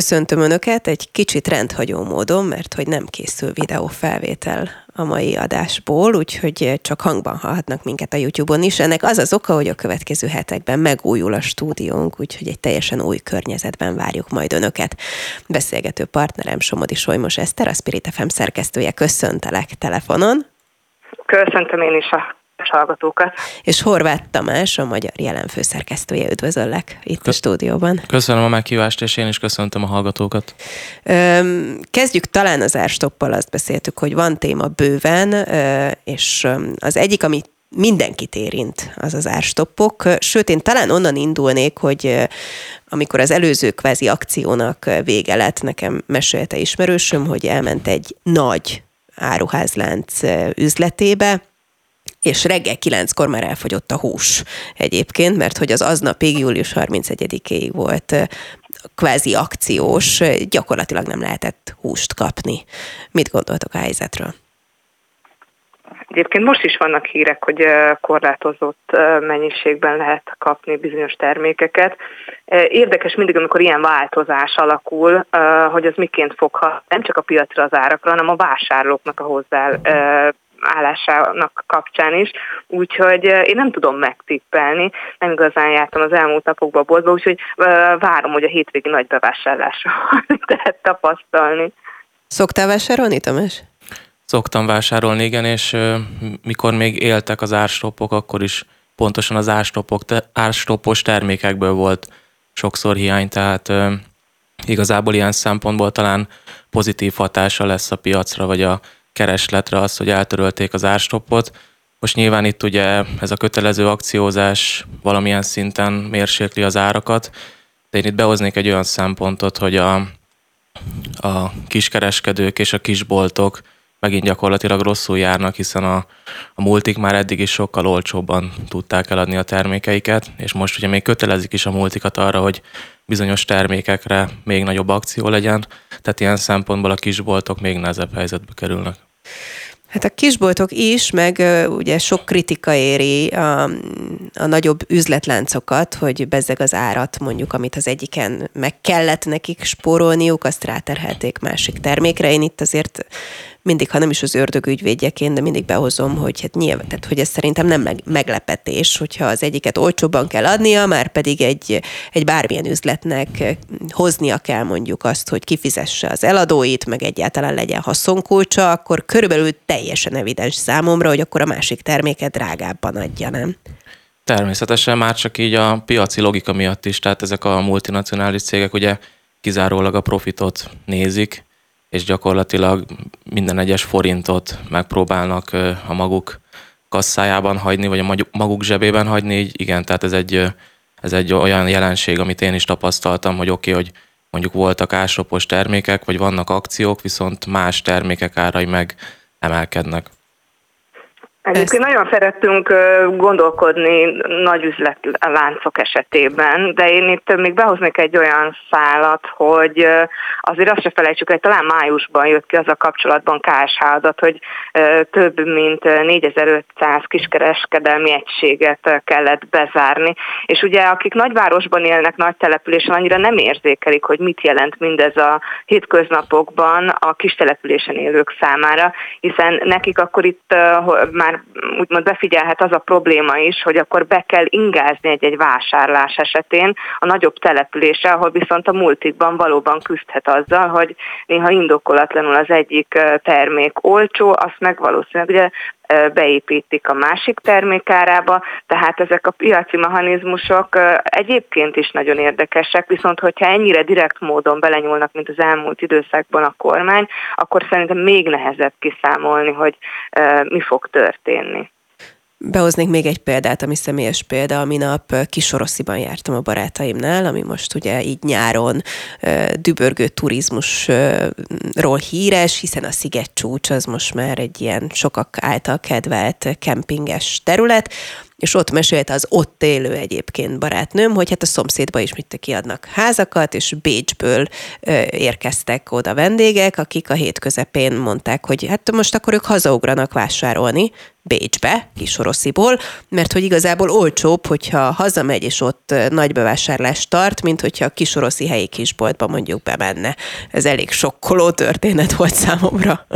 Köszöntöm Önöket egy kicsit rendhagyó módon, mert hogy nem készül videófelvétel a mai adásból, úgyhogy csak hangban hallhatnak minket a YouTube-on is. Ennek az az oka, hogy a következő hetekben megújul a stúdiónk, úgyhogy egy teljesen új környezetben várjuk majd Önöket. Beszélgető partnerem Somodi Solymos Eszter, a Spirit FM szerkesztője. Köszöntelek telefonon. Köszöntöm én is a hallgatókat. És Horváth Tamás, a magyar jelen főszerkesztője, üdvözöllek itt Kö- a stúdióban. Köszönöm a meghívást, és én is köszöntöm a hallgatókat. Kezdjük talán az árstoppal, azt beszéltük, hogy van téma bőven, és az egyik, ami mindenkit érint, az az árstoppok. Sőt, én talán onnan indulnék, hogy amikor az előző kvázi akciónak vége lett, nekem mesélte ismerősöm, hogy elment egy nagy áruházlánc üzletébe, és reggel kilenckor már elfogyott a hús egyébként, mert hogy az aznapig, július 31-ig volt kvázi akciós, gyakorlatilag nem lehetett húst kapni. Mit gondoltok a helyzetről? Egyébként most is vannak hírek, hogy korlátozott mennyiségben lehet kapni bizonyos termékeket. Érdekes mindig, amikor ilyen változás alakul, hogy az miként foghat nem csak a piacra az árakra, hanem a vásárlóknak a hozzá állásának kapcsán is, úgyhogy én nem tudom megtippelni, nem igazán jártam az elmúlt napokban a boltba, úgyhogy várom, hogy a hétvégi nagy bevásárlásra lehet tapasztalni. Szoktál vásárolni, Tamás? Szoktam vásárolni, igen, és mikor még éltek az árstopok, akkor is pontosan az árstopok, árstopos termékekből volt sokszor hiány, tehát igazából ilyen szempontból talán pozitív hatása lesz a piacra, vagy a keresletre az, hogy eltörölték az árstoppot. Most nyilván itt ugye ez a kötelező akciózás valamilyen szinten mérsékli az árakat, de én itt behoznék egy olyan szempontot, hogy a, a kiskereskedők és a kisboltok megint gyakorlatilag rosszul járnak, hiszen a, a multik már eddig is sokkal olcsóbban tudták eladni a termékeiket, és most ugye még kötelezik is a multikat arra, hogy bizonyos termékekre még nagyobb akció legyen, tehát ilyen szempontból a kisboltok még nehezebb helyzetbe kerülnek. Hát a kisboltok is, meg ugye sok kritika éri a, a nagyobb üzletláncokat, hogy bezzeg az árat mondjuk, amit az egyiken meg kellett nekik spórolniuk, azt ráterhelték másik termékre. Én itt azért mindig, ha nem is az ördög ügyvédjeként, de mindig behozom, hogy hát nyilván, tehát hogy ez szerintem nem meg, meglepetés, hogyha az egyiket olcsóbban kell adnia, már pedig egy, egy bármilyen üzletnek hoznia kell mondjuk azt, hogy kifizesse az eladóit, meg egyáltalán legyen haszonkulcsa, akkor körülbelül teljesen evidens számomra, hogy akkor a másik terméket drágábban adja, nem? Természetesen már csak így a piaci logika miatt is, tehát ezek a multinacionális cégek ugye kizárólag a profitot nézik, és gyakorlatilag minden egyes forintot megpróbálnak a maguk kasszájában hagyni, vagy a maguk zsebében hagyni, igen, tehát ez egy, ez egy olyan jelenség, amit én is tapasztaltam, hogy oké, okay, hogy mondjuk voltak ásopos termékek, vagy vannak akciók, viszont más termékek árai meg emelkednek. Egyébként nagyon szerettünk gondolkodni nagy üzletláncok esetében, de én itt még behoznék egy olyan szálat, hogy azért azt se felejtsük, hogy talán májusban jött ki az a kapcsolatban KSH adat, hogy több mint 4500 kiskereskedelmi egységet kellett bezárni. És ugye akik nagyvárosban élnek, nagy településen, annyira nem érzékelik, hogy mit jelent mindez a hétköznapokban a kis településen élők számára, hiszen nekik akkor itt már már úgymond befigyelhet az a probléma is, hogy akkor be kell ingázni egy-egy vásárlás esetén a nagyobb településre, ahol viszont a multikban valóban küzdhet azzal, hogy néha indokolatlanul az egyik termék olcsó, azt meg valószínűleg ugye beépítik a másik termékárába, tehát ezek a piaci mechanizmusok egyébként is nagyon érdekesek, viszont hogyha ennyire direkt módon belenyúlnak, mint az elmúlt időszakban a kormány, akkor szerintem még nehezebb kiszámolni, hogy mi fog történni. Behoznék még egy példát, ami személyes példa. A minap Kisorosziban jártam a barátaimnál, ami most ugye így nyáron dübörgő turizmusról híres, hiszen a Sziget csúcs az most már egy ilyen sokak által kedvelt kempinges terület, és ott mesélte az ott élő egyébként barátnőm, hogy hát a szomszédba is mit kiadnak házakat, és Bécsből érkeztek oda vendégek, akik a hét közepén mondták, hogy hát most akkor ők hazaugranak vásárolni, Bécsbe, Kisorosziból, mert hogy igazából olcsóbb, hogyha hazamegy és ott nagy bevásárlást tart, mint hogyha a Kisoroszi helyi kisboltba mondjuk bemenne. Ez elég sokkoló történet volt számomra.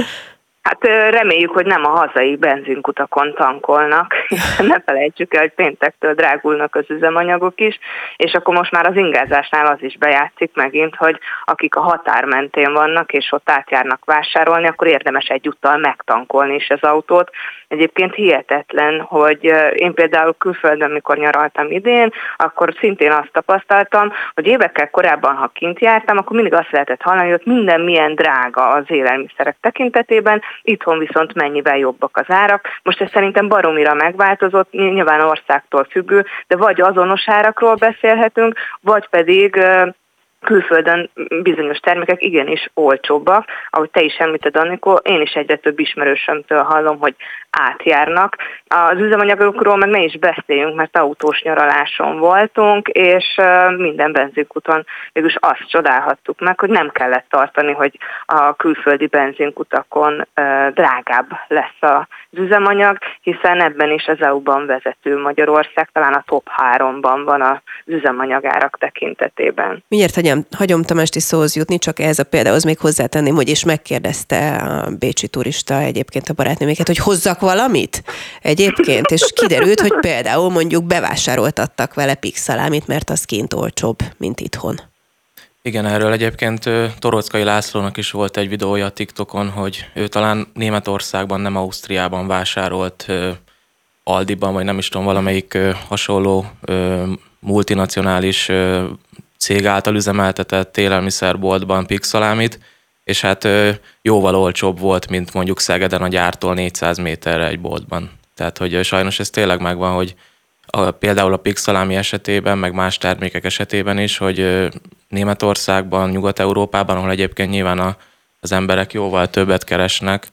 Hát reméljük, hogy nem a hazai benzinkutakon tankolnak, ne felejtsük el, hogy péntektől drágulnak az üzemanyagok is, és akkor most már az ingázásnál az is bejátszik megint, hogy akik a határ mentén vannak, és ott átjárnak vásárolni, akkor érdemes egyúttal megtankolni is az autót. Egyébként hihetetlen, hogy én például külföldön, mikor nyaraltam idén, akkor szintén azt tapasztaltam, hogy évekkel korábban, ha kint jártam, akkor mindig azt lehetett hallani, hogy minden milyen drága az élelmiszerek tekintetében, itthon viszont mennyivel jobbak az árak. Most ez szerintem baromira megváltozott, nyilván országtól függő, de vagy azonos árakról beszélhetünk, vagy pedig külföldön bizonyos termékek igenis olcsóbbak. Ahogy te is említed, Annikó, én is egyre több ismerősömtől hallom, hogy átjárnak. Az üzemanyagokról meg ne is beszéljünk, mert autós nyaraláson voltunk, és minden benzinkuton mégis azt csodálhattuk meg, hogy nem kellett tartani, hogy a külföldi benzinkutakon drágább lesz az üzemanyag, hiszen ebben is az EU-ban vezető Magyarország, talán a top 3-ban van az üzemanyagárak tekintetében. Miért hagyom, hagyom Tamásti szóhoz jutni, csak ehhez a példához még hozzátenném, hogy is megkérdezte a bécsi turista egyébként a barátnőméket, hogy hozzak valamit egyébként, és kiderült, hogy például mondjuk bevásároltattak vele pixalámit, mert az kint olcsóbb, mint itthon. Igen, erről egyébként Torockai Lászlónak is volt egy videója a TikTokon, hogy ő talán Németországban, nem Ausztriában vásárolt Aldiban, vagy nem is tudom, valamelyik hasonló multinacionális cég által üzemeltetett élelmiszerboltban pixalámit, és hát jóval olcsóbb volt, mint mondjuk Szegeden a gyártól 400 méterre egy boltban. Tehát, hogy sajnos ez tényleg megvan, hogy a, például a pixalámi esetében, meg más termékek esetében is, hogy Németországban, Nyugat-Európában, ahol egyébként nyilván a, az emberek jóval többet keresnek,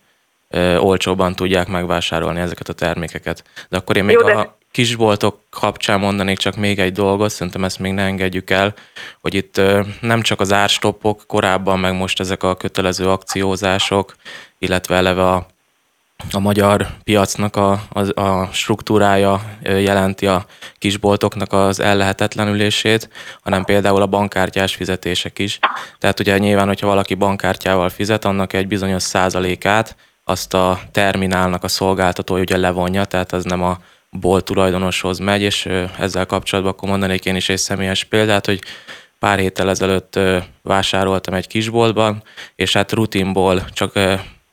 ö, olcsóbban tudják megvásárolni ezeket a termékeket. De akkor én még Jó, de... a kisboltok kapcsán mondanék csak még egy dolgot, szerintem ezt még ne engedjük el, hogy itt nem csak az árstoppok korábban, meg most ezek a kötelező akciózások, illetve eleve a, a magyar piacnak a, a, a struktúrája jelenti a kisboltoknak az ellehetetlenülését, hanem például a bankkártyás fizetések is. Tehát ugye nyilván, hogyha valaki bankkártyával fizet, annak egy bizonyos százalékát azt a terminálnak a szolgáltatója ugye levonja, tehát az nem a bolt tulajdonoshoz megy, és ezzel kapcsolatban akkor mondanék én is egy személyes példát, hogy pár héttel ezelőtt vásároltam egy kisboltban, és hát rutinból csak,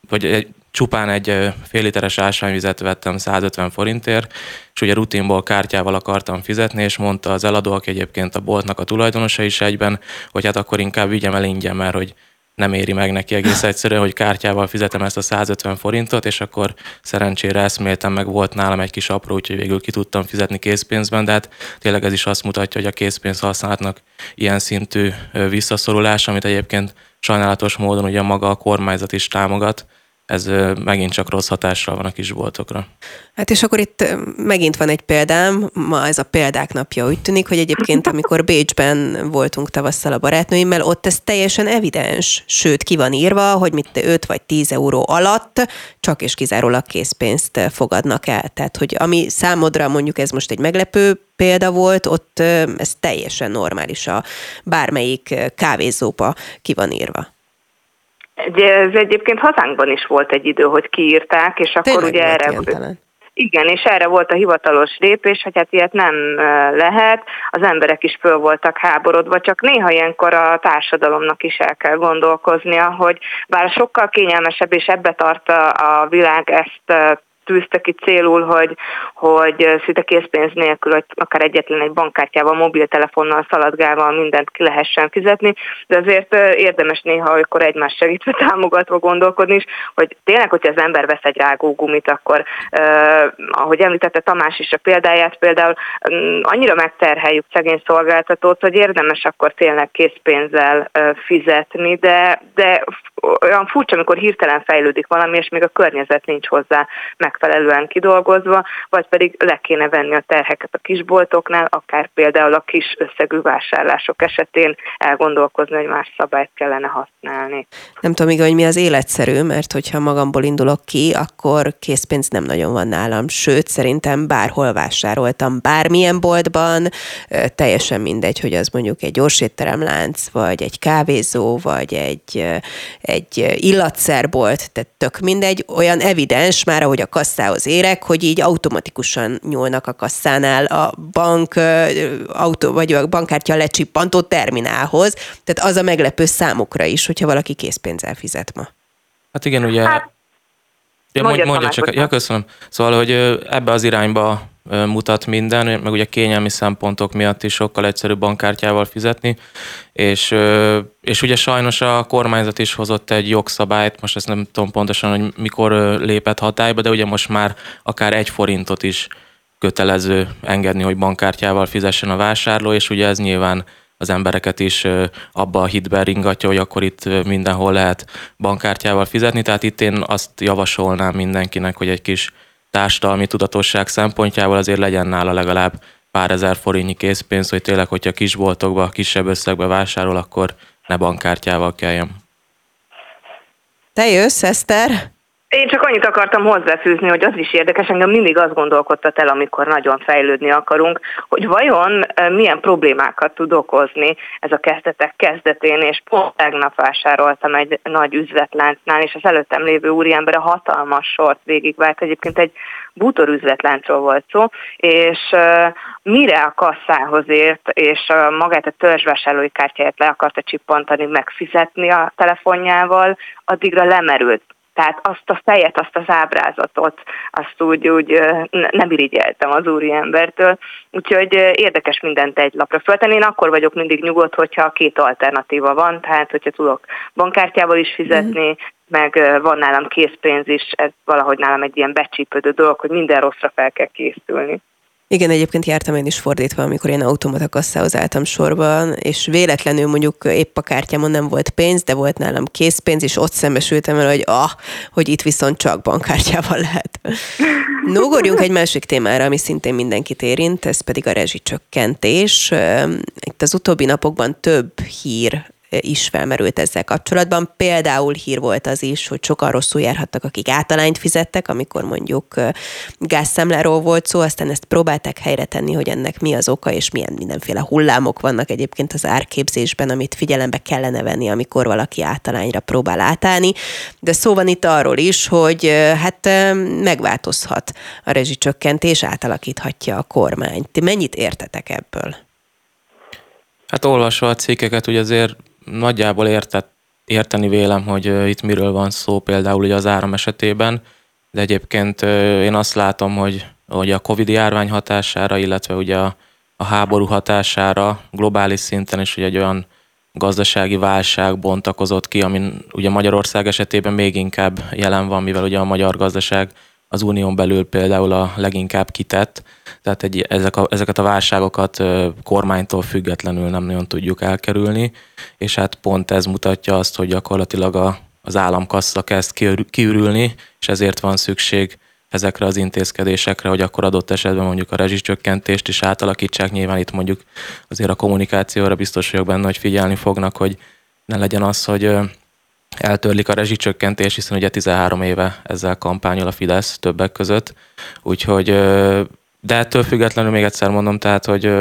vagy egy, csupán egy fél literes ásványvizet vettem 150 forintért, és ugye rutinból kártyával akartam fizetni, és mondta az eladó, aki egyébként a boltnak a tulajdonosa is egyben, hogy hát akkor inkább vigyem el ingyen, mert hogy nem éri meg neki egész egyszerűen, hogy kártyával fizetem ezt a 150 forintot, és akkor szerencsére eszméltem, meg volt nálam egy kis apró, úgyhogy végül ki tudtam fizetni készpénzben, de hát tényleg ez is azt mutatja, hogy a készpénz használatnak ilyen szintű visszaszorulás, amit egyébként sajnálatos módon ugye maga a kormányzat is támogat, ez megint csak rossz hatással van a kisboltokra. Hát és akkor itt megint van egy példám, ma ez a példák napja úgy tűnik, hogy egyébként amikor Bécsben voltunk tavasszal a barátnőimmel, ott ez teljesen evidens, sőt ki van írva, hogy mit 5 vagy 10 euró alatt csak és kizárólag készpénzt fogadnak el. Tehát, hogy ami számodra mondjuk ez most egy meglepő példa volt, ott ez teljesen normális a bármelyik kávézóba ki van írva. Ez egyébként hazánkban is volt egy idő, hogy kiírták, és akkor Tényleg ugye erre... Igen, és erre volt a hivatalos lépés, hogy hát ilyet nem lehet, az emberek is föl voltak háborodva, csak néha ilyenkor a társadalomnak is el kell gondolkoznia, hogy bár sokkal kényelmesebb, és ebbe tart a világ ezt tűzte ki célul, hogy, hogy szinte készpénz nélkül, hogy akár egyetlen egy bankkártyával, mobiltelefonnal, szaladgával mindent ki lehessen fizetni, de azért érdemes néha, amikor egymás segítve támogatva gondolkodni is, hogy tényleg, hogyha az ember vesz egy rágógumit, akkor uh, ahogy említette Tamás is a példáját, például um, annyira megterheljük szegény szolgáltatót, hogy érdemes akkor tényleg készpénzzel fizetni, de, de olyan furcsa, amikor hirtelen fejlődik valami, és még a környezet nincs hozzá megfelelően kidolgozva, vagy pedig le kéne venni a terheket a kisboltoknál, akár például a kis összegű vásárlások esetén elgondolkozni, hogy más szabályt kellene használni. Nem tudom, hogy mi az életszerű, mert hogyha magamból indulok ki, akkor készpénz nem nagyon van nálam. Sőt, szerintem bárhol vásároltam, bármilyen boltban, teljesen mindegy, hogy az mondjuk egy gyorsétteremlánc, vagy egy kávézó, vagy egy, egy illatszerbolt, tehát tök mindegy, olyan evidens már, ahogy a kasszához érek, hogy így automatikusan nyúlnak a kasszánál a bank autó, vagy a bankkártya lecsippantó terminálhoz, tehát az a meglepő számukra is, hogyha valaki készpénzzel fizet ma. Hát igen, ugye... Hát, ja, mondja, mondja csak, ja, köszönöm. Szóval, hogy ebbe az irányba mutat minden, meg ugye kényelmi szempontok miatt is sokkal egyszerűbb bankkártyával fizetni, és, és ugye sajnos a kormányzat is hozott egy jogszabályt, most ezt nem tudom pontosan, hogy mikor lépett hatályba, de ugye most már akár egy forintot is kötelező engedni, hogy bankkártyával fizessen a vásárló, és ugye ez nyilván az embereket is abba a hitbe ringatja, hogy akkor itt mindenhol lehet bankkártyával fizetni, tehát itt én azt javasolnám mindenkinek, hogy egy kis társadalmi tudatosság szempontjából azért legyen nála legalább pár ezer forintnyi készpénz, hogy tényleg, hogyha kisboltokba, kisebb összegbe vásárol, akkor ne bankkártyával kelljen. Te jössz, Eszter? Én csak annyit akartam hozzáfűzni, hogy az is érdekes, engem mindig azt gondolkodtat el, amikor nagyon fejlődni akarunk, hogy vajon milyen problémákat tud okozni ez a kezdetek kezdetén, és pont tegnap vásároltam egy nagy üzletláncnál, és az előttem lévő úriember a hatalmas sort végigvált, egyébként egy bútorüzletláncról volt szó, és mire a kasszához ért, és magát a törzsvásárlói kártyáját le akarta csippantani, megfizetni a telefonjával, addigra lemerült tehát azt a fejet, azt az ábrázatot, azt úgy, úgy nem irigyeltem az úriembertől. Úgyhogy érdekes mindent egy lapra föltenni. Én akkor vagyok mindig nyugodt, hogyha két alternatíva van, tehát hogyha tudok bankkártyával is fizetni, mm. meg van nálam készpénz is, ez valahogy nálam egy ilyen becsípődő dolog, hogy minden rosszra fel kell készülni. Igen, egyébként jártam én is fordítva, amikor én automata kasszához álltam sorban, és véletlenül mondjuk épp a kártyámon nem volt pénz, de volt nálam készpénz, és ott szembesültem el, hogy ah, hogy itt viszont csak bankkártyával lehet. Nogorjunk egy másik témára, ami szintén mindenkit érint, ez pedig a rezsicsökkentés. Itt az utóbbi napokban több hír is felmerült ezzel kapcsolatban. Például hír volt az is, hogy sokan rosszul járhattak, akik általányt fizettek, amikor mondjuk gázszámláról volt szó, aztán ezt próbálták helyre tenni, hogy ennek mi az oka, és milyen mindenféle hullámok vannak egyébként az árképzésben, amit figyelembe kellene venni, amikor valaki általányra próbál átállni. De szó van itt arról is, hogy hát megváltozhat a rezsicsökkentés, átalakíthatja a kormány. Ti mennyit értetek ebből? Hát olvasva a cikkeket, hogy azért nagyjából értett, érteni vélem, hogy itt miről van szó például ugye az áram esetében, de egyébként én azt látom, hogy, hogy a Covid járvány hatására, illetve ugye a, a háború hatására globális szinten is ugye egy olyan gazdasági válság bontakozott ki, ami ugye Magyarország esetében még inkább jelen van, mivel ugye a magyar gazdaság az unión belül például a leginkább kitett, tehát egy, ezek a, ezeket a válságokat kormánytól függetlenül nem nagyon tudjuk elkerülni, és hát pont ez mutatja azt, hogy gyakorlatilag a, az államkassa kezd kiürülni, és ezért van szükség ezekre az intézkedésekre, hogy akkor adott esetben mondjuk a rezsicsökkentést is átalakítsák. Nyilván itt mondjuk azért a kommunikációra biztos vagyok benne, hogy figyelni fognak, hogy ne legyen az, hogy eltörlik a rezsicsökkentés, hiszen ugye 13 éve ezzel kampányol a Fidesz többek között, úgyhogy de ettől függetlenül még egyszer mondom, tehát, hogy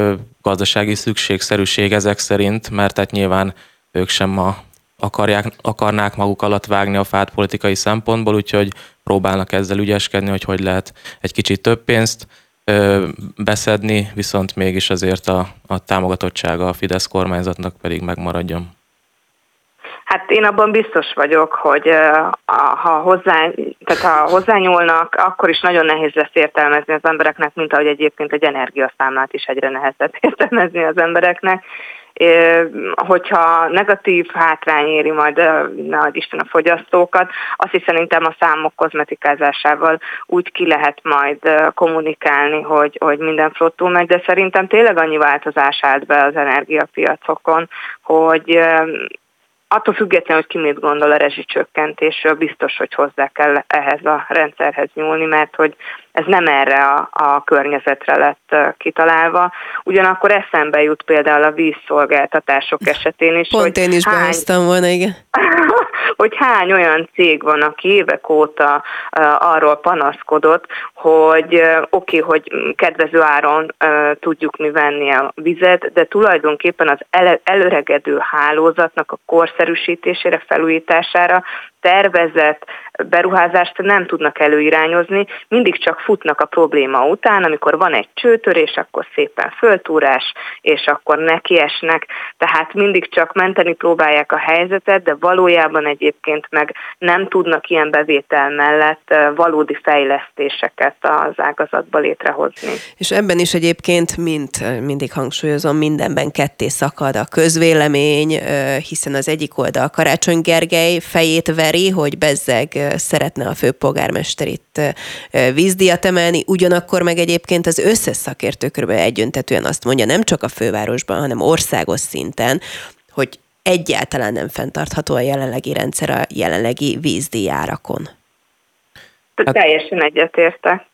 gazdasági szükségszerűség ezek szerint, mert tehát nyilván ők sem ma akarják, akarnák maguk alatt vágni a fát politikai szempontból, úgyhogy próbálnak ezzel ügyeskedni, hogy hogy lehet egy kicsit több pénzt ö, beszedni, viszont mégis azért a, a támogatottsága a Fidesz kormányzatnak pedig megmaradjon. Hát én abban biztos vagyok, hogy ha, hozzá, tehát ha hozzányúlnak, akkor is nagyon nehéz lesz értelmezni az embereknek, mint ahogy egyébként egy energiaszámlát is egyre nehezebb értelmezni az embereknek. Hogyha negatív hátrány éri majd, ne Isten a fogyasztókat, azt is szerintem a számok kozmetikázásával úgy ki lehet majd kommunikálni, hogy, hogy minden flottul megy, de szerintem tényleg annyi változás állt be az energiapiacokon, hogy attól függetlenül, hogy ki mit gondol a rezsicsökkentésről, biztos, hogy hozzá kell ehhez a rendszerhez nyúlni, mert hogy ez nem erre a, a környezetre lett kitalálva. Ugyanakkor eszembe jut például a vízszolgáltatások esetén is. Pont hogy én is hány, volna, igen. hogy hány olyan cég van, aki évek óta arról panaszkodott, hogy oké, okay, hogy kedvező áron tudjuk mi venni a vizet, de tulajdonképpen az előregedő hálózatnak a korszerűsítésére, felújítására tervezett beruházást nem tudnak előirányozni, mindig csak futnak a probléma után, amikor van egy csőtörés, akkor szépen föltúrás, és akkor nekiesnek, tehát mindig csak menteni próbálják a helyzetet, de valójában egyébként meg nem tudnak ilyen bevétel mellett valódi fejlesztéseket az ágazatba létrehozni. És ebben is egyébként, mint mindig hangsúlyozom, mindenben ketté szakad a közvélemény, hiszen az egyik oldal Karácsony Gergely fejét veri, hogy bezzeg szeretne a főpolgármester itt vízdíjat emelni, ugyanakkor meg egyébként az összes szakértő kb. egyöntetően azt mondja, nem csak a fővárosban, hanem országos szinten, hogy egyáltalán nem fenntartható a jelenlegi rendszer a jelenlegi vízdíjárakon. Hát, teljesen egyetértek.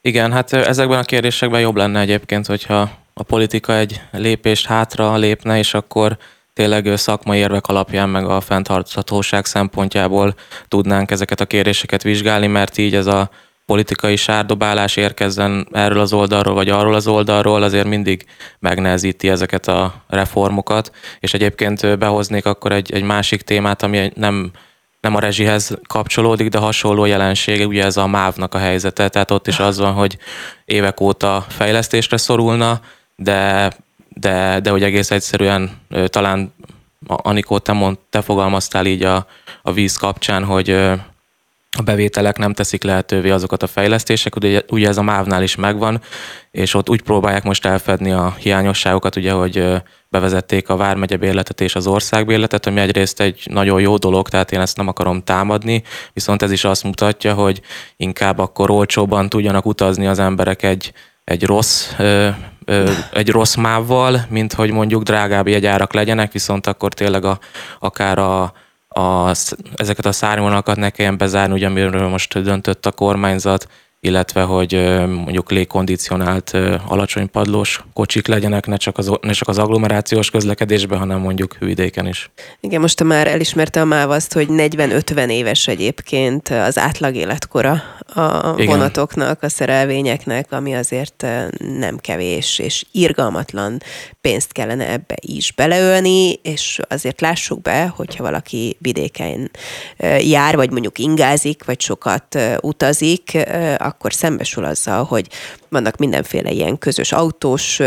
Igen, hát ezekben a kérdésekben jobb lenne egyébként, hogyha a politika egy lépést hátra lépne, és akkor tényleg szakmai érvek alapján, meg a fenntarthatóság szempontjából tudnánk ezeket a kérdéseket vizsgálni, mert így ez a politikai sárdobálás érkezzen erről az oldalról, vagy arról az oldalról, azért mindig megnehezíti ezeket a reformokat, és egyébként behoznék akkor egy, egy másik témát, ami nem, nem a rezsihez kapcsolódik, de hasonló jelenség, ugye ez a MÁV-nak a helyzete, tehát ott is az van, hogy évek óta fejlesztésre szorulna, de de, de hogy egész egyszerűen talán Anikó, te, mond, te fogalmaztál így a, a víz kapcsán, hogy a bevételek nem teszik lehetővé azokat a fejlesztések, ugye, ugye ez a MÁV-nál is megvan, és ott úgy próbálják most elfedni a hiányosságokat, ugye, hogy bevezették a Vármegye bérletet és az országbérletet, ami egyrészt egy nagyon jó dolog, tehát én ezt nem akarom támadni, viszont ez is azt mutatja, hogy inkább akkor olcsóban tudjanak utazni az emberek egy, egy rossz egy rossz mávval, mint hogy mondjuk drágább jegyárak legyenek, viszont akkor tényleg a, akár a, a, ezeket a szárnyvonalakat ne kelljen bezárni, ugye amiről most döntött a kormányzat, illetve hogy mondjuk légkondicionált alacsony padlós kocsik legyenek, ne csak az, ne csak az agglomerációs közlekedésben, hanem mondjuk hűvidéken is. Igen, most már elismerte a MÁV azt, hogy 40-50 éves egyébként az átlag életkora a Igen. vonatoknak, a szerelvényeknek, ami azért nem kevés, és irgalmatlan pénzt kellene ebbe is beleölni, és azért lássuk be, hogyha valaki vidéken jár, vagy mondjuk ingázik, vagy sokat utazik, akkor szembesül azzal, hogy vannak mindenféle ilyen közös autós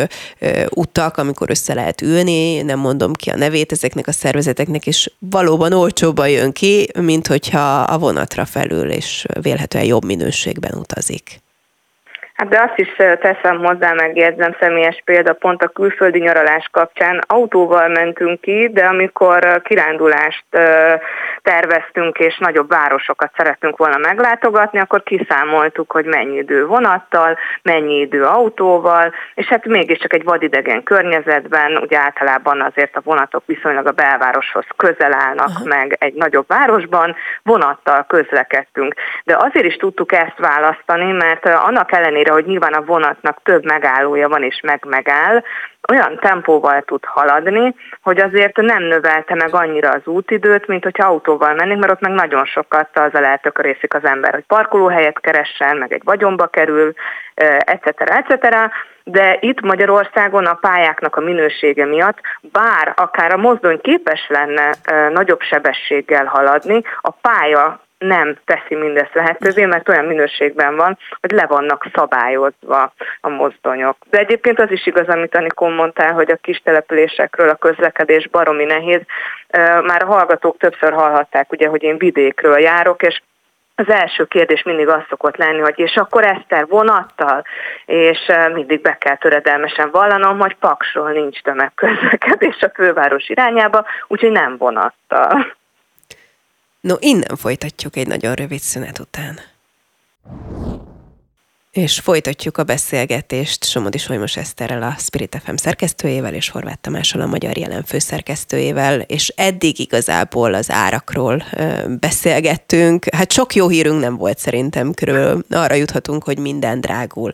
utak, amikor össze lehet ülni, nem mondom ki a nevét ezeknek a szervezeteknek, és valóban olcsóban jön ki, mint hogyha a vonatra felül, és vélhetően jobb minőségben utazik. Hát de azt is teszem hozzá, megjegyzem személyes példa, pont a külföldi nyaralás kapcsán autóval mentünk ki, de amikor kirándulást terveztünk és nagyobb városokat szerettünk volna meglátogatni, akkor kiszámoltuk, hogy mennyi idő vonattal, mennyi idő autóval, és hát mégiscsak egy vadidegen környezetben, ugye általában azért a vonatok viszonylag a belvároshoz közel állnak Aha. meg egy nagyobb városban, vonattal közlekedtünk. De azért is tudtuk ezt választani, mert annak ellenére, ellenére, hogy nyilván a vonatnak több megállója van és meg megáll, olyan tempóval tud haladni, hogy azért nem növelte meg annyira az útidőt, mint hogyha autóval mennénk, mert ott meg nagyon sokat azzal eltökörészik az ember, hogy parkolóhelyet keressen, meg egy vagyonba kerül, etc. etc. De itt Magyarországon a pályáknak a minősége miatt, bár akár a mozdony képes lenne nagyobb sebességgel haladni, a pálya nem teszi mindezt lehetővé, mert olyan minőségben van, hogy le vannak szabályozva a mozdonyok. De egyébként az is igaz, amit Anikon mondtál, hogy a kis településekről a közlekedés baromi nehéz. Már a hallgatók többször hallhatták, ugye, hogy én vidékről járok, és az első kérdés mindig az szokott lenni, hogy és akkor Eszter vonattal, és mindig be kell töredelmesen vallanom, hogy Paksról nincs tömegközlekedés a főváros irányába, úgyhogy nem vonattal. No, innen folytatjuk egy nagyon rövid szünet után. És folytatjuk a beszélgetést Somodi Solymos Eszterrel, a Spirit FM szerkesztőjével, és Horváth Tamással, a Magyar Jelen főszerkesztőjével, és eddig igazából az árakról beszélgettünk. Hát sok jó hírünk nem volt szerintem, körülbelül arra juthatunk, hogy minden drágul.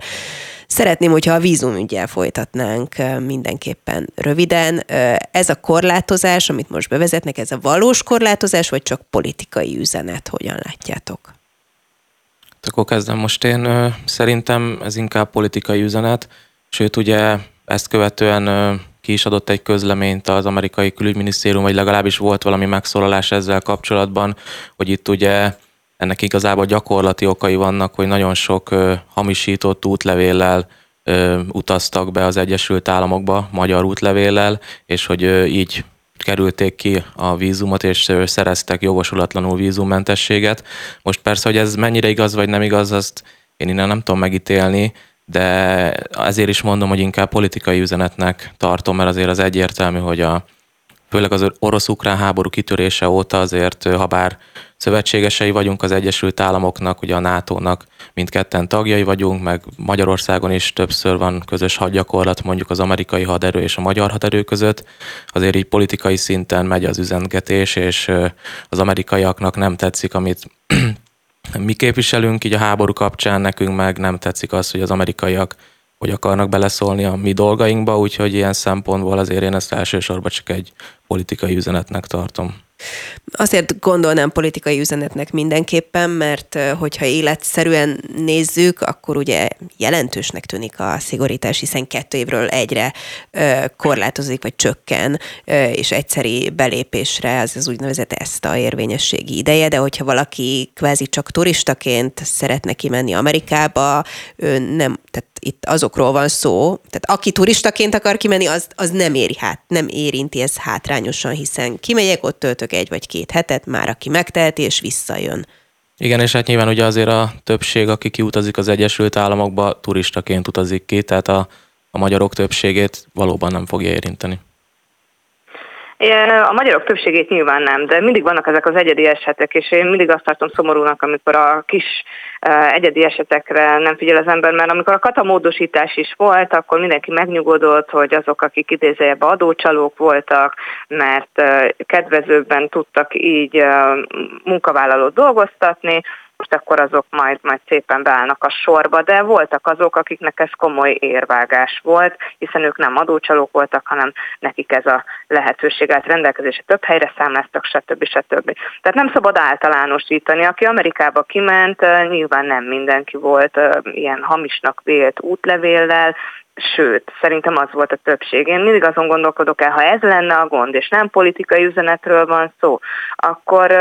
Szeretném, hogyha a vízumügyel folytatnánk mindenképpen röviden. Ez a korlátozás, amit most bevezetnek, ez a valós korlátozás, vagy csak politikai üzenet? Hogyan látjátok? Akkor kezdem most én. Szerintem ez inkább politikai üzenet, sőt ugye ezt követően ki is adott egy közleményt az amerikai külügyminisztérium, vagy legalábbis volt valami megszólalás ezzel kapcsolatban, hogy itt ugye ennek igazából gyakorlati okai vannak, hogy nagyon sok hamisított útlevéllel utaztak be az Egyesült Államokba, magyar útlevéllel, és hogy így kerülték ki a vízumot, és szereztek jogosulatlanul vízummentességet. Most persze, hogy ez mennyire igaz vagy nem igaz, azt én innen nem tudom megítélni, de ezért is mondom, hogy inkább politikai üzenetnek tartom, mert azért az egyértelmű, hogy a, főleg az orosz-ukrán háború kitörése óta azért, ha bár szövetségesei vagyunk az Egyesült Államoknak, ugye a NATO-nak mindketten tagjai vagyunk, meg Magyarországon is többször van közös hadgyakorlat mondjuk az amerikai haderő és a magyar haderő között. Azért így politikai szinten megy az üzengetés, és az amerikaiaknak nem tetszik, amit mi képviselünk így a háború kapcsán, nekünk meg nem tetszik az, hogy az amerikaiak hogy akarnak beleszólni a mi dolgainkba, úgyhogy ilyen szempontból azért én ezt elsősorban csak egy politikai üzenetnek tartom. Azért gondolnám politikai üzenetnek mindenképpen, mert hogyha életszerűen nézzük, akkor ugye jelentősnek tűnik a szigorítás, hiszen kettő évről egyre korlátozik, vagy csökken, és egyszeri belépésre az az úgynevezett ezt a érvényességi ideje, de hogyha valaki kvázi csak turistaként szeretne kimenni Amerikába, ő nem, tehát itt azokról van szó, tehát aki turistaként akar kimenni, az, az nem éri hát, nem érinti ez hátrányosan, hiszen kimegyek, ott töltök egy vagy két hetet, már aki megteheti, és visszajön. Igen, és hát nyilván ugye azért a többség, aki kiutazik az Egyesült Államokba, turistaként utazik ki, tehát a, a magyarok többségét valóban nem fogja érinteni. A magyarok többségét nyilván nem, de mindig vannak ezek az egyedi esetek, és én mindig azt tartom szomorúnak, amikor a kis egyedi esetekre nem figyel az ember, mert amikor a katamódosítás is volt, akkor mindenki megnyugodott, hogy azok, akik idézőjebb adócsalók voltak, mert kedvezőbben tudtak így munkavállalót dolgoztatni, most akkor azok majd, majd szépen beállnak a sorba, de voltak azok, akiknek ez komoly érvágás volt, hiszen ők nem adócsalók voltak, hanem nekik ez a lehetőség állt rendelkezésre, több helyre számláztak, stb. stb. Tehát nem szabad általánosítani. Aki Amerikába kiment, nyilván nem mindenki volt ilyen hamisnak vélt útlevéllel, Sőt, szerintem az volt a többség. Én mindig azon gondolkodok el, ha ez lenne a gond, és nem politikai üzenetről van szó, akkor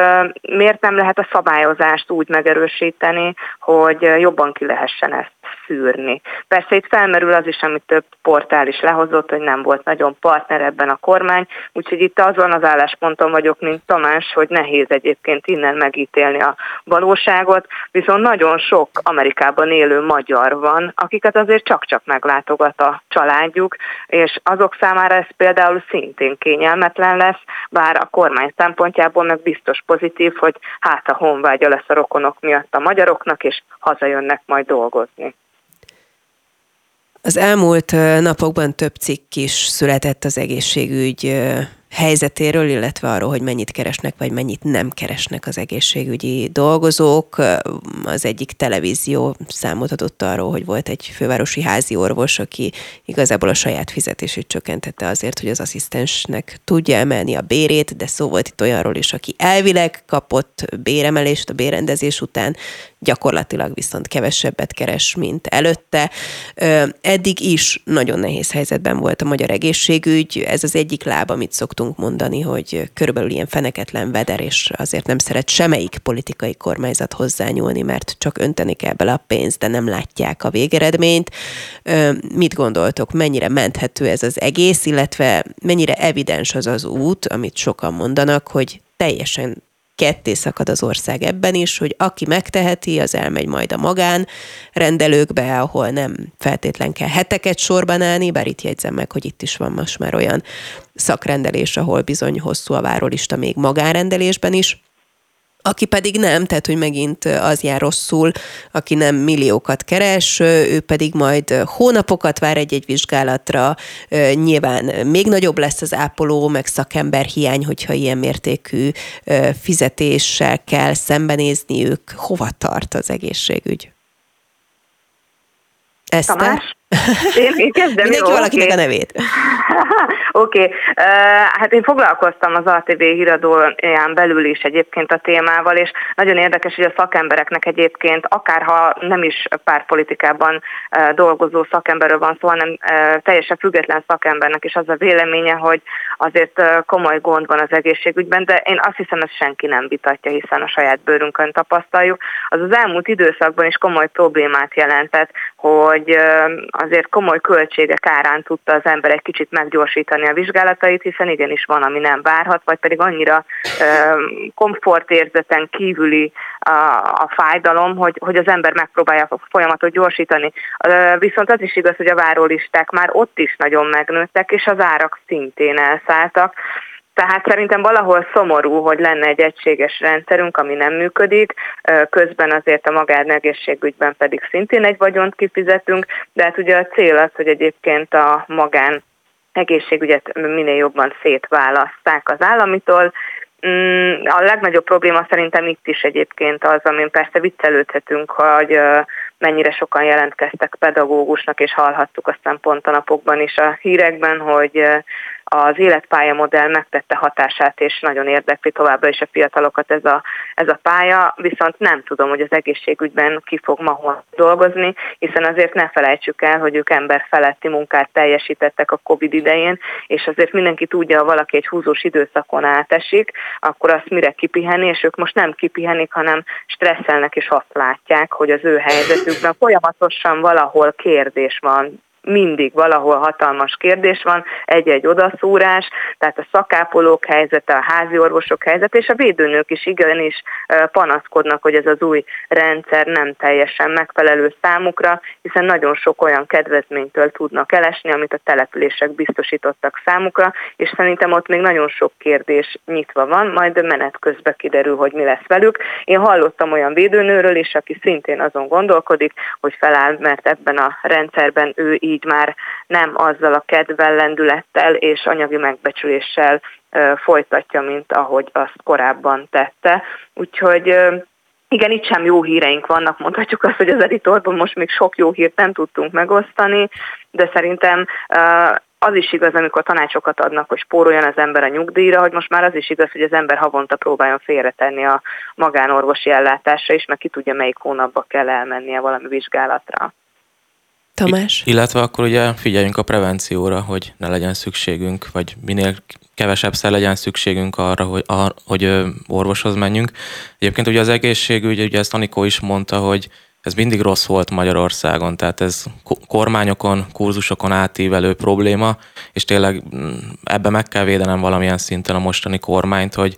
miért nem lehet a szabályozást úgy megerősíteni, hogy jobban ki lehessen ezt szűrni. Persze itt felmerül az is, amit több portál is lehozott, hogy nem volt nagyon partner ebben a kormány, úgyhogy itt azon az állásponton vagyok, mint Tamás, hogy nehéz egyébként innen megítélni a valóságot, viszont nagyon sok Amerikában élő magyar van, akiket azért csak-csak meglátogat a családjuk, és azok számára ez például szintén kényelmetlen lesz, bár a kormány szempontjából meg biztos pozitív, hogy hát a honvágya lesz a rokonok miatt a magyaroknak, és hazajönnek majd dolgozni. Az elmúlt napokban több cikk is született az egészségügy helyzetéről, illetve arról, hogy mennyit keresnek, vagy mennyit nem keresnek az egészségügyi dolgozók. Az egyik televízió számot adott arról, hogy volt egy fővárosi házi orvos, aki igazából a saját fizetését csökkentette azért, hogy az asszisztensnek tudja emelni a bérét, de szó volt itt olyanról is, aki elvileg kapott béremelést a bérendezés után, gyakorlatilag viszont kevesebbet keres, mint előtte. Eddig is nagyon nehéz helyzetben volt a magyar egészségügy. Ez az egyik láb, amit szoktunk mondani, hogy körülbelül ilyen feneketlen veder, és azért nem szeret semmelyik politikai kormányzat hozzányúlni, mert csak önteni kell bele a pénzt, de nem látják a végeredményt. Mit gondoltok, mennyire menthető ez az egész, illetve mennyire evidens az az út, amit sokan mondanak, hogy teljesen ketté szakad az ország ebben is, hogy aki megteheti, az elmegy majd a magán rendelőkbe, ahol nem feltétlen kell heteket sorban állni, bár itt jegyzem meg, hogy itt is van most már olyan szakrendelés, ahol bizony hosszú a várólista még magánrendelésben is. Aki pedig nem, tehát hogy megint az jár rosszul, aki nem milliókat keres, ő pedig majd hónapokat vár egy-egy vizsgálatra, nyilván még nagyobb lesz az ápoló, meg szakember hiány, hogyha ilyen mértékű fizetéssel kell szembenézniük. Hova tart az egészségügy? Eszter? Tamás? Én, én kezdem, Mindenki jó, valakinek okay. a nevét. Oké, okay. uh, hát én foglalkoztam az ATV híradóján belül is egyébként a témával, és nagyon érdekes, hogy a szakembereknek egyébként, akárha nem is pártpolitikában uh, dolgozó szakemberről van szó, hanem uh, teljesen független szakembernek is az a véleménye, hogy azért uh, komoly gond van az egészségügyben, de én azt hiszem, ezt senki nem vitatja, hiszen a saját bőrünkön tapasztaljuk. Az az elmúlt időszakban is komoly problémát jelentett, hogy uh, azért komoly költségek árán tudta az ember egy kicsit meggyorsítani a vizsgálatait, hiszen igenis van, ami nem várhat, vagy pedig annyira komfortérzeten kívüli a, a fájdalom, hogy, hogy az ember megpróbálja a folyamatot gyorsítani. Viszont az is igaz, hogy a várólisták már ott is nagyon megnőttek, és az árak szintén elszálltak. Tehát szerintem valahol szomorú, hogy lenne egy egységes rendszerünk, ami nem működik, közben azért a magánegészségügyben pedig szintén egy vagyont kifizetünk, de hát ugye a cél az, hogy egyébként a magán egészségügyet minél jobban szétválaszták az államitól, mm, a legnagyobb probléma szerintem itt is egyébként az, amin persze viccelődhetünk, hogy mennyire sokan jelentkeztek pedagógusnak, és hallhattuk aztán pont a napokban is a hírekben, hogy az életpályamodell megtette hatását, és nagyon érdekli továbbra is a fiatalokat ez a, ez a pálya, viszont nem tudom, hogy az egészségügyben ki fog ma hol dolgozni, hiszen azért ne felejtsük el, hogy ők ember feletti munkát teljesítettek a Covid idején, és azért mindenki tudja, ha valaki egy húzós időszakon átesik, akkor azt mire kipiheni, és ők most nem kipihenik, hanem stresszelnek, és azt látják, hogy az ő helyzetükben folyamatosan valahol kérdés van, mindig valahol hatalmas kérdés van, egy-egy odaszúrás, tehát a szakápolók helyzete, a házi orvosok helyzete, és a védőnők is igenis panaszkodnak, hogy ez az új rendszer nem teljesen megfelelő számukra, hiszen nagyon sok olyan kedvezménytől tudnak elesni, amit a települések biztosítottak számukra, és szerintem ott még nagyon sok kérdés nyitva van, majd menet közben kiderül, hogy mi lesz velük. Én hallottam olyan védőnőről is, aki szintén azon gondolkodik, hogy feláll, mert ebben a rendszerben ő már nem azzal a kedvel, lendülettel és anyagi megbecsüléssel folytatja, mint ahogy azt korábban tette. Úgyhogy igen, itt sem jó híreink vannak, mondhatjuk azt, hogy az editorban most még sok jó hírt nem tudtunk megosztani, de szerintem az is igaz, amikor tanácsokat adnak, hogy spóroljon az ember a nyugdíjra, hogy most már az is igaz, hogy az ember havonta próbáljon félretenni a magánorvosi ellátásra is, mert ki tudja, melyik hónapba kell elmennie valami vizsgálatra. Tamás? Illetve akkor ugye figyeljünk a prevencióra, hogy ne legyen szükségünk, vagy minél kevesebb szer legyen szükségünk arra, hogy, ar, hogy orvoshoz menjünk. Egyébként ugye az egészségügy, ugye ezt Anikó is mondta, hogy ez mindig rossz volt Magyarországon, tehát ez kormányokon, kurzusokon átívelő probléma, és tényleg mm, ebbe meg kell védenem valamilyen szinten a mostani kormányt, hogy,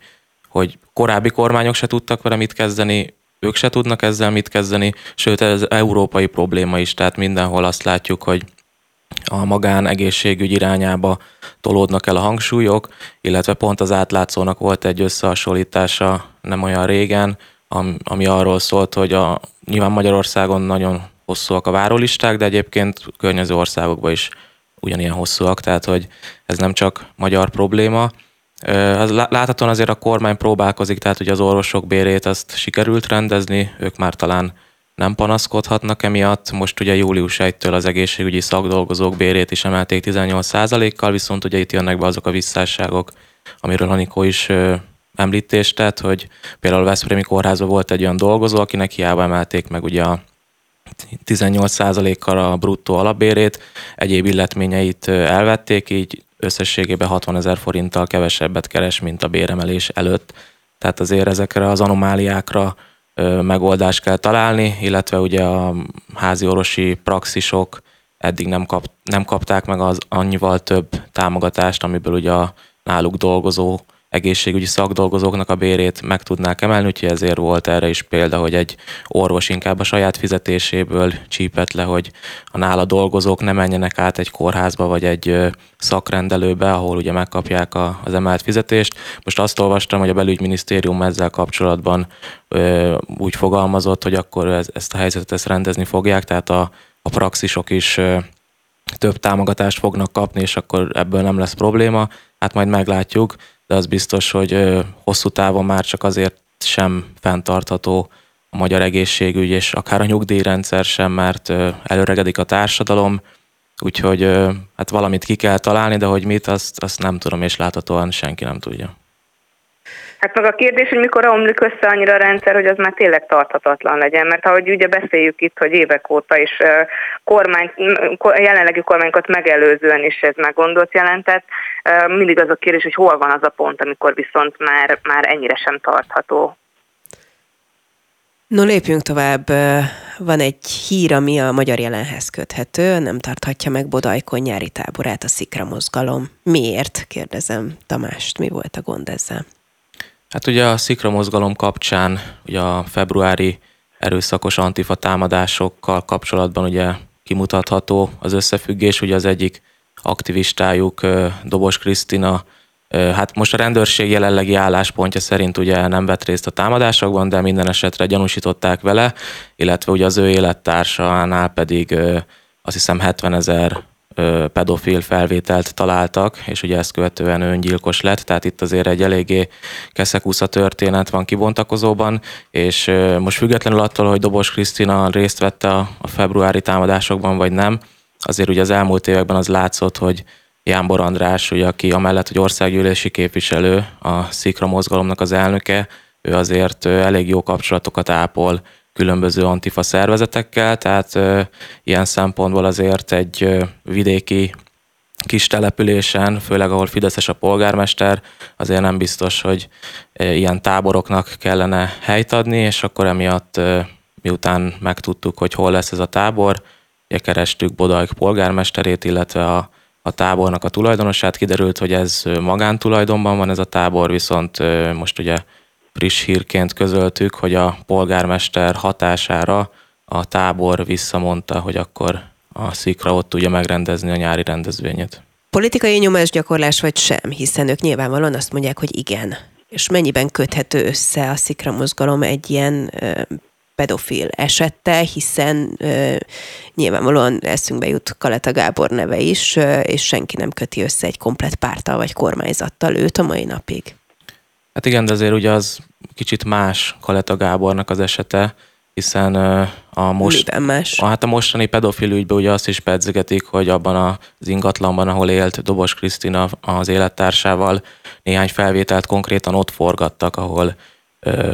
hogy korábbi kormányok se tudtak vele mit kezdeni, ők se tudnak ezzel mit kezdeni, sőt ez európai probléma is, tehát mindenhol azt látjuk, hogy a magán egészségügy irányába tolódnak el a hangsúlyok, illetve pont az átlátszónak volt egy összehasonlítása nem olyan régen, ami arról szólt, hogy a, nyilván Magyarországon nagyon hosszúak a várólisták, de egyébként környező országokban is ugyanilyen hosszúak, tehát hogy ez nem csak magyar probléma, Láthatóan azért a kormány próbálkozik, tehát hogy az orvosok bérét azt sikerült rendezni, ők már talán nem panaszkodhatnak emiatt. Most ugye július 1-től az egészségügyi szakdolgozók bérét is emelték 18%-kal, viszont ugye itt jönnek be azok a visszásságok, amiről Anikó is említést tett, hogy például a Veszprémi kórházban volt egy olyan dolgozó, akinek hiába emelték meg ugye a 18%-kal a bruttó alapbérét, egyéb illetményeit elvették, így összességében 60 ezer forinttal kevesebbet keres, mint a béremelés előtt. Tehát azért ezekre az anomáliákra megoldást kell találni, illetve ugye a házi orvosi praxisok eddig nem, kap, nem kapták meg az annyival több támogatást, amiből ugye a náluk dolgozó egészségügyi szakdolgozóknak a bérét meg tudnák emelni, úgyhogy ezért volt erre is példa, hogy egy orvos inkább a saját fizetéséből csípett le, hogy a nála dolgozók ne menjenek át egy kórházba vagy egy szakrendelőbe, ahol ugye megkapják az emelt fizetést. Most azt olvastam, hogy a belügyminisztérium ezzel kapcsolatban úgy fogalmazott, hogy akkor ezt a helyzetet ezt rendezni fogják, tehát a, a praxisok is több támogatást fognak kapni, és akkor ebből nem lesz probléma. Hát majd meglátjuk, de az biztos, hogy hosszú távon már csak azért sem fenntartható a magyar egészségügy, és akár a nyugdíjrendszer sem, mert előregedik a társadalom, úgyhogy hát valamit ki kell találni, de hogy mit, azt, azt nem tudom, és láthatóan senki nem tudja. Hát meg a kérdés, hogy mikor omlik össze annyira a rendszer, hogy az már tényleg tarthatatlan legyen, mert ahogy ugye beszéljük itt, hogy évek óta is kormány, jelenlegi kormányokat megelőzően is ez meggondot jelentett, mindig az a kérdés, hogy hol van az a pont, amikor viszont már, már ennyire sem tartható. No, lépjünk tovább. Van egy hír, ami a magyar jelenhez köthető, nem tarthatja meg Bodajkon nyári táborát a Szikra mozgalom. Miért? Kérdezem Tamást, mi volt a gond ezzel? Hát ugye a Szikra mozgalom kapcsán, ugye a februári erőszakos antifa támadásokkal kapcsolatban ugye kimutatható az összefüggés, ugye az egyik aktivistájuk, Dobos Krisztina, hát most a rendőrség jelenlegi álláspontja szerint ugye nem vett részt a támadásokban, de minden esetre gyanúsították vele, illetve ugye az ő élettársánál pedig azt hiszem 70 ezer pedofil felvételt találtak, és ugye ezt követően öngyilkos lett, tehát itt azért egy eléggé keszekusza történet van kibontakozóban, és most függetlenül attól, hogy Dobos Krisztina részt vette a februári támadásokban, vagy nem, azért ugye az elmúlt években az látszott, hogy Jánbor András, ugye, aki amellett, hogy országgyűlési képviselő, a Szikra mozgalomnak az elnöke, ő azért elég jó kapcsolatokat ápol különböző antifa szervezetekkel, tehát ilyen szempontból azért egy vidéki kis településen, főleg ahol Fideszes a polgármester, azért nem biztos, hogy ilyen táboroknak kellene helyt adni, és akkor emiatt miután megtudtuk, hogy hol lesz ez a tábor, kerestük Bodajk polgármesterét, illetve a, a tábornak a tulajdonosát, kiderült, hogy ez magántulajdonban van ez a tábor, viszont most ugye friss hírként közöltük, hogy a polgármester hatására a tábor visszamondta, hogy akkor a szikra ott tudja megrendezni a nyári rendezvényet. Politikai nyomásgyakorlás vagy sem, hiszen ők nyilvánvalóan azt mondják, hogy igen. És mennyiben köthető össze a szikra mozgalom egy ilyen pedofil esette, hiszen ö, nyilvánvalóan eszünkbe jut Kaleta Gábor neve is, ö, és senki nem köti össze egy komplet pártal vagy kormányzattal őt a mai napig. Hát igen, de azért ugye az kicsit más Kaleta Gábornak az esete, hiszen a, most? A, hát a mostani pedofil ügyben ugye azt is pedzegetik, hogy abban az ingatlanban, ahol élt Dobos Krisztina az élettársával, néhány felvételt konkrétan ott forgattak, ahol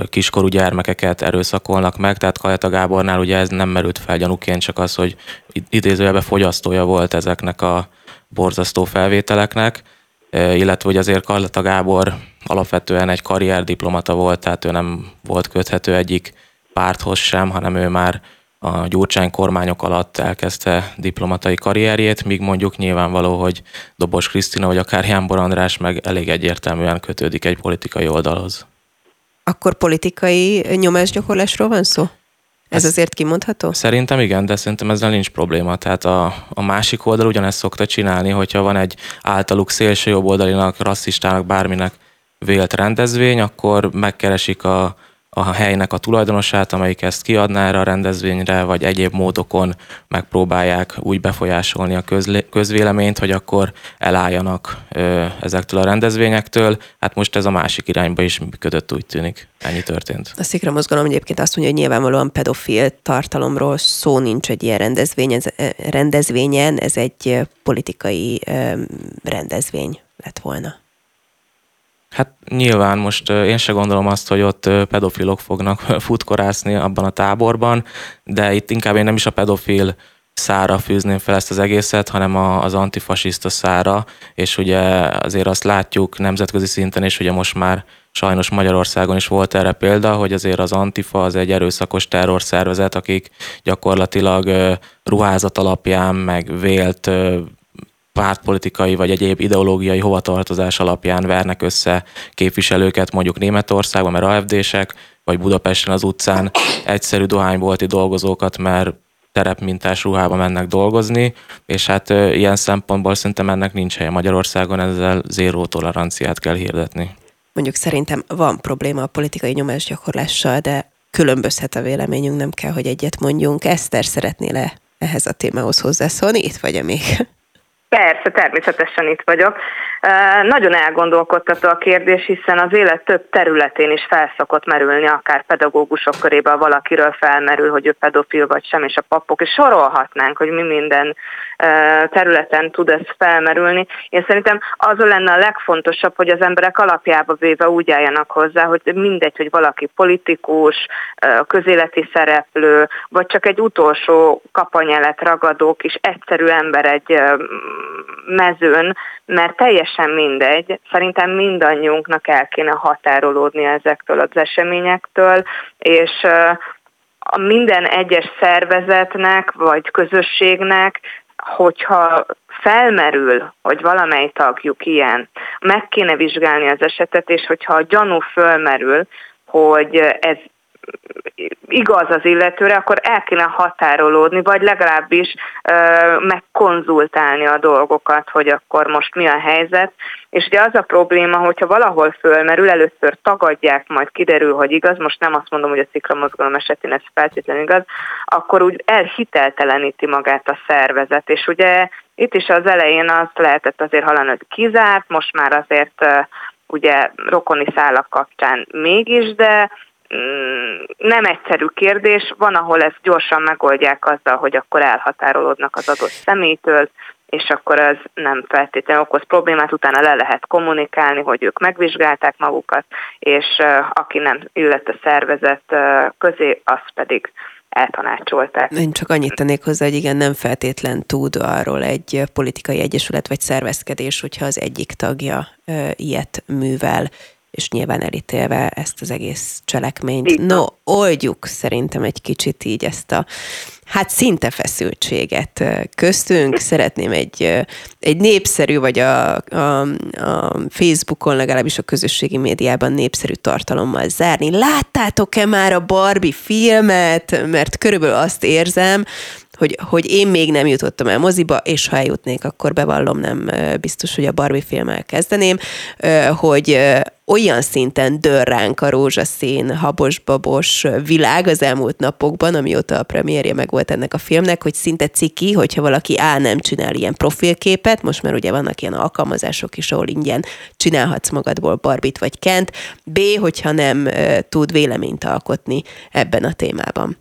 kiskorú gyermekeket erőszakolnak meg, tehát Kaleta Gábornál ugye ez nem merült fel gyanúként, csak az, hogy idézőjelben fogyasztója volt ezeknek a borzasztó felvételeknek, illetve hogy azért Kaleta Gábor alapvetően egy karrierdiplomata volt, tehát ő nem volt köthető egyik párthoz sem, hanem ő már a Gyurcsány kormányok alatt elkezdte diplomatai karrierjét, míg mondjuk nyilvánvaló, hogy Dobos Krisztina vagy akár Jánbor András meg elég egyértelműen kötődik egy politikai oldalhoz. Akkor politikai nyomásgyakorlásról van szó? Ez, Ez azért kimondható? Szerintem igen, de szerintem ezzel nincs probléma. Tehát a, a másik oldal ugyanezt szokta csinálni, hogyha van egy általuk szélső oldalinak, rasszistának, bárminek vélt rendezvény, akkor megkeresik a, a helynek a tulajdonosát, amelyik ezt kiadná erre a rendezvényre, vagy egyéb módokon megpróbálják úgy befolyásolni a közvéleményt, hogy akkor elálljanak ezektől a rendezvényektől. Hát most ez a másik irányba is működött, úgy tűnik. Ennyi történt. A Szikra mozgalom egyébként azt mondja, hogy nyilvánvalóan pedofil tartalomról szó nincs egy ilyen rendezvény, ez, rendezvényen, ez egy politikai rendezvény lett volna. Hát nyilván most én se gondolom azt, hogy ott pedofilok fognak futkorászni abban a táborban, de itt inkább én nem is a pedofil szára fűzném fel ezt az egészet, hanem az antifasiszta szára, és ugye azért azt látjuk nemzetközi szinten is, ugye most már sajnos Magyarországon is volt erre példa, hogy azért az Antifa az egy erőszakos terrorszervezet, akik gyakorlatilag ruházat alapján, meg vélt pártpolitikai vagy egyéb ideológiai hovatartozás alapján vernek össze képviselőket mondjuk Németországban, mert AFD-sek, vagy Budapesten az utcán egyszerű dohánybolti dolgozókat, mert terepmintás ruhába mennek dolgozni, és hát ilyen szempontból szerintem ennek nincs helye Magyarországon, ezzel zéró toleranciát kell hirdetni. Mondjuk szerintem van probléma a politikai nyomásgyakorlással, de különbözhet a véleményünk, nem kell, hogy egyet mondjunk. Eszter, szeretnél-e ehhez a témához hozzászólni? Itt vagy még? Persze, természetesen itt vagyok. Nagyon elgondolkodtató a kérdés, hiszen az élet több területén is felszokott merülni, akár pedagógusok körében valakiről felmerül, hogy ő pedofil vagy sem, és a papok, és sorolhatnánk, hogy mi minden területen tud ez felmerülni. Én szerintem az lenne a legfontosabb, hogy az emberek alapjába véve úgy álljanak hozzá, hogy mindegy, hogy valaki politikus, közéleti szereplő, vagy csak egy utolsó kapanyelet ragadók és egyszerű ember egy mezőn, mert teljesen mindegy. Szerintem mindannyiunknak el kéne határolódni ezektől az eseményektől, és a minden egyes szervezetnek vagy közösségnek hogyha felmerül, hogy valamely tagjuk ilyen, meg kéne vizsgálni az esetet, és hogyha a gyanú fölmerül, hogy ez igaz az illetőre, akkor el kéne határolódni, vagy legalábbis ö, megkonzultálni a dolgokat, hogy akkor most mi a helyzet. És ugye az a probléma, hogyha valahol fölmerül, először tagadják, majd kiderül, hogy igaz, most nem azt mondom, hogy a sziklamozgalom esetén ez feltétlenül igaz, akkor úgy elhitelteleníti magát a szervezet. És ugye itt is az elején azt lehetett azért hallani, hogy kizárt, most már azért ugye rokoni szálak kapcsán mégis, de nem egyszerű kérdés, van, ahol ezt gyorsan megoldják azzal, hogy akkor elhatárolódnak az adott személytől, és akkor az nem feltétlenül okoz problémát, utána le lehet kommunikálni, hogy ők megvizsgálták magukat, és aki nem illet a szervezet közé, az pedig eltanácsolták. Én csak annyit tennék hozzá, hogy igen, nem feltétlen tud arról egy politikai egyesület vagy szervezkedés, hogyha az egyik tagja ilyet művel és nyilván elítélve ezt az egész cselekményt. No, oldjuk szerintem egy kicsit így ezt a hát szinte feszültséget köztünk. Szeretném egy, egy népszerű, vagy a, a, a Facebookon, legalábbis a közösségi médiában népszerű tartalommal zárni. Láttátok-e már a Barbie filmet? Mert körülbelül azt érzem, hogy, hogy én még nem jutottam el moziba, és ha eljutnék, akkor bevallom, nem biztos, hogy a Barbie filmmel kezdeném, hogy olyan szinten dör ránk a rózsaszín, habos-babos világ az elmúlt napokban, amióta a premierje meg volt ennek a filmnek, hogy szinte ciki, hogyha valaki A nem csinál ilyen profilképet, most már ugye vannak ilyen alkalmazások is, ahol ingyen csinálhatsz magadból Barbit vagy Kent, B, hogyha nem tud véleményt alkotni ebben a témában.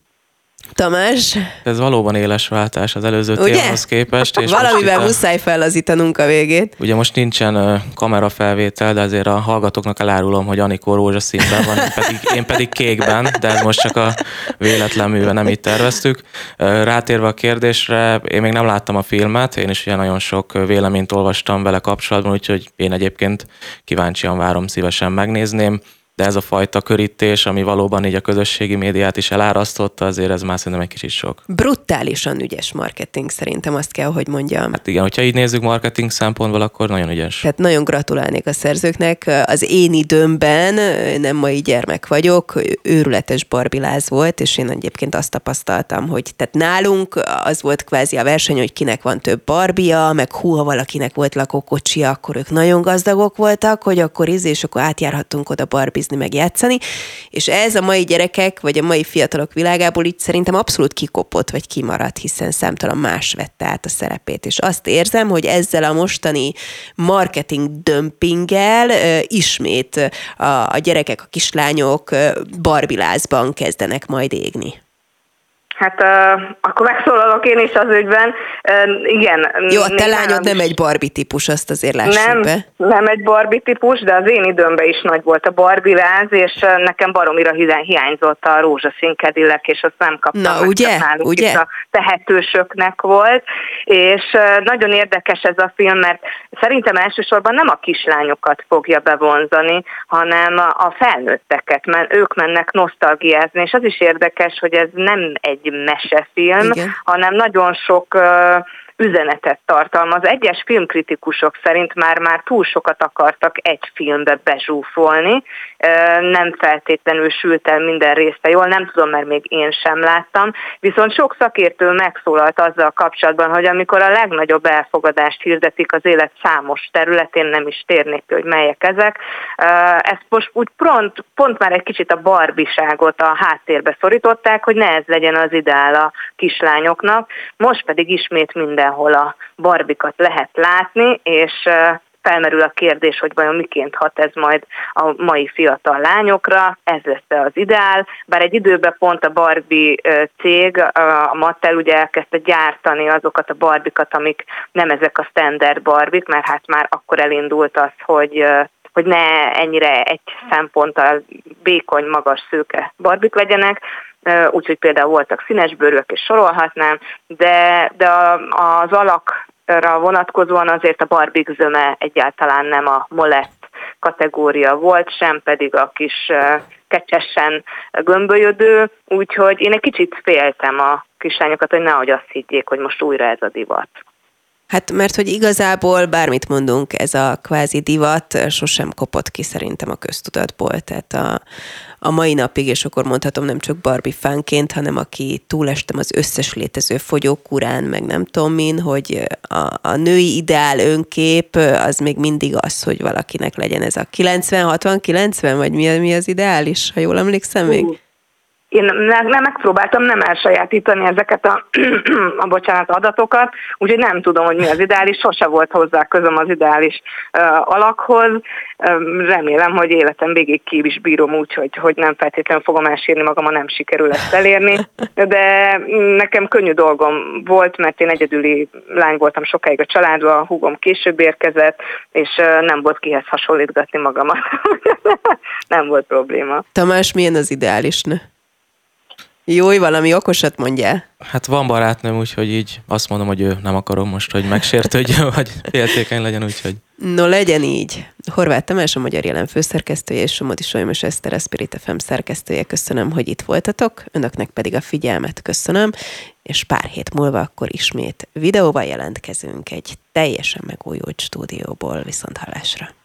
Tamás? Ez valóban éles váltás az előző ugye? témához képest. És Valamivel muszáj fellazítanunk a végét. Ugye most nincsen kamerafelvétel, de azért a hallgatóknak elárulom, hogy Anikó rózsaszínben van, én pedig, én pedig kékben, de ez most csak a véletlen műve, nem így terveztük. Rátérve a kérdésre, én még nem láttam a filmet, én is ugye nagyon sok véleményt olvastam vele kapcsolatban, úgyhogy én egyébként kíváncsian várom, szívesen megnézném de ez a fajta körítés, ami valóban így a közösségi médiát is elárasztotta, azért ez már szerintem egy kicsit sok. Brutálisan ügyes marketing szerintem, azt kell, hogy mondjam. Hát igen, hogyha így nézzük marketing szempontból, akkor nagyon ügyes. Tehát nagyon gratulálnék a szerzőknek. Az én időmben, nem mai gyermek vagyok, őrületes barbiláz volt, és én egyébként azt tapasztaltam, hogy tehát nálunk az volt kvázi a verseny, hogy kinek van több barbia, meg hú, ha valakinek volt lakókocsia, akkor ők nagyon gazdagok voltak, hogy akkor íz, és akkor átjárhattunk oda barbiz nézni, meg és ez a mai gyerekek, vagy a mai fiatalok világából így szerintem abszolút kikopott, vagy kimaradt, hiszen számtalan más vette át a szerepét, és azt érzem, hogy ezzel a mostani marketing dömpinggel ismét a, a gyerekek, a kislányok barbilázban kezdenek majd égni. Hát uh, akkor megszólalok én is az ügyben. Igen. Jó, a te lányod nem egy Barbie típus, azt azért lássuk nem, be. Nem egy Barbie típus, de az én időmben is nagy volt a Barbie láz, és nekem baromira hiányzott a rózsaszín kedillek, és azt nem kaptam. Na, ugye? ugye? a tehetősöknek volt, és nagyon érdekes ez a film, mert szerintem elsősorban nem a kislányokat fogja bevonzani, hanem a felnőtteket, mert ők mennek nosztalgiázni, és az is érdekes, hogy ez nem egy mesefilm, Igen. hanem nagyon sok üzenetet tartalmaz. Egyes filmkritikusok szerint már-már túl sokat akartak egy filmbe bezsúfolni, nem feltétlenül sült el minden része jól, nem tudom, mert még én sem láttam, viszont sok szakértő megszólalt azzal kapcsolatban, hogy amikor a legnagyobb elfogadást hirdetik az élet számos területén, nem is térnék ki, hogy melyek ezek, ezt most úgy pont, pont már egy kicsit a barbiságot a háttérbe szorították, hogy ne ez legyen az ideál a kislányoknak, most pedig ismét mindenhol a barbikat lehet látni, és felmerül a kérdés, hogy vajon miként hat ez majd a mai fiatal lányokra, ez lesz az ideál. Bár egy időben pont a Barbie cég, a Mattel ugye elkezdte gyártani azokat a barbikat, amik nem ezek a standard barbik, mert hát már akkor elindult az, hogy hogy ne ennyire egy szemponttal békony, magas, szőke barbik legyenek, úgyhogy például voltak színes bőrök, és sorolhatnám, de, de az alakra vonatkozóan azért a barbik zöme egyáltalán nem a molett kategória volt, sem pedig a kis kecsesen gömbölyödő, úgyhogy én egy kicsit féltem a kislányokat, hogy nehogy azt higgyék, hogy most újra ez a divat. Hát mert hogy igazából bármit mondunk, ez a kvázi divat sosem kopott ki szerintem a köztudatból. Tehát a, a mai napig, és akkor mondhatom nem csak Barbie fánként, hanem aki túlestem az összes létező fogyókúrán, meg nem tudom min, hogy a, a női ideál önkép az még mindig az, hogy valakinek legyen ez a 90-60-90, vagy mi, mi az ideális, ha jól emlékszem még? Uh én nem, megpróbáltam nem elsajátítani ezeket a, a bocsánat, adatokat, úgyhogy nem tudom, hogy mi az ideális, sose volt hozzá közöm az ideális uh, alakhoz. Um, remélem, hogy életem végig ki is bírom úgy, hogy, hogy nem feltétlenül fogom elsírni magam, ha nem sikerül ezt elérni. De nekem könnyű dolgom volt, mert én egyedüli lány voltam sokáig a családban, a húgom később érkezett, és uh, nem volt kihez hasonlítgatni magamat. nem volt probléma. Tamás, milyen az ideális nő? Jó, valami okosat mondja. Hát van barátnőm, úgyhogy így azt mondom, hogy ő nem akarom most, hogy megsértődjön, vagy féltékeny legyen, úgyhogy... No, legyen így. Horváth Tamás, a Magyar Jelen főszerkesztője, és Somodi Solymos Eszter, a Spirit FM szerkesztője. Köszönöm, hogy itt voltatok, önöknek pedig a figyelmet köszönöm, és pár hét múlva akkor ismét videóval jelentkezünk egy teljesen megújult stúdióból, viszont hallásra.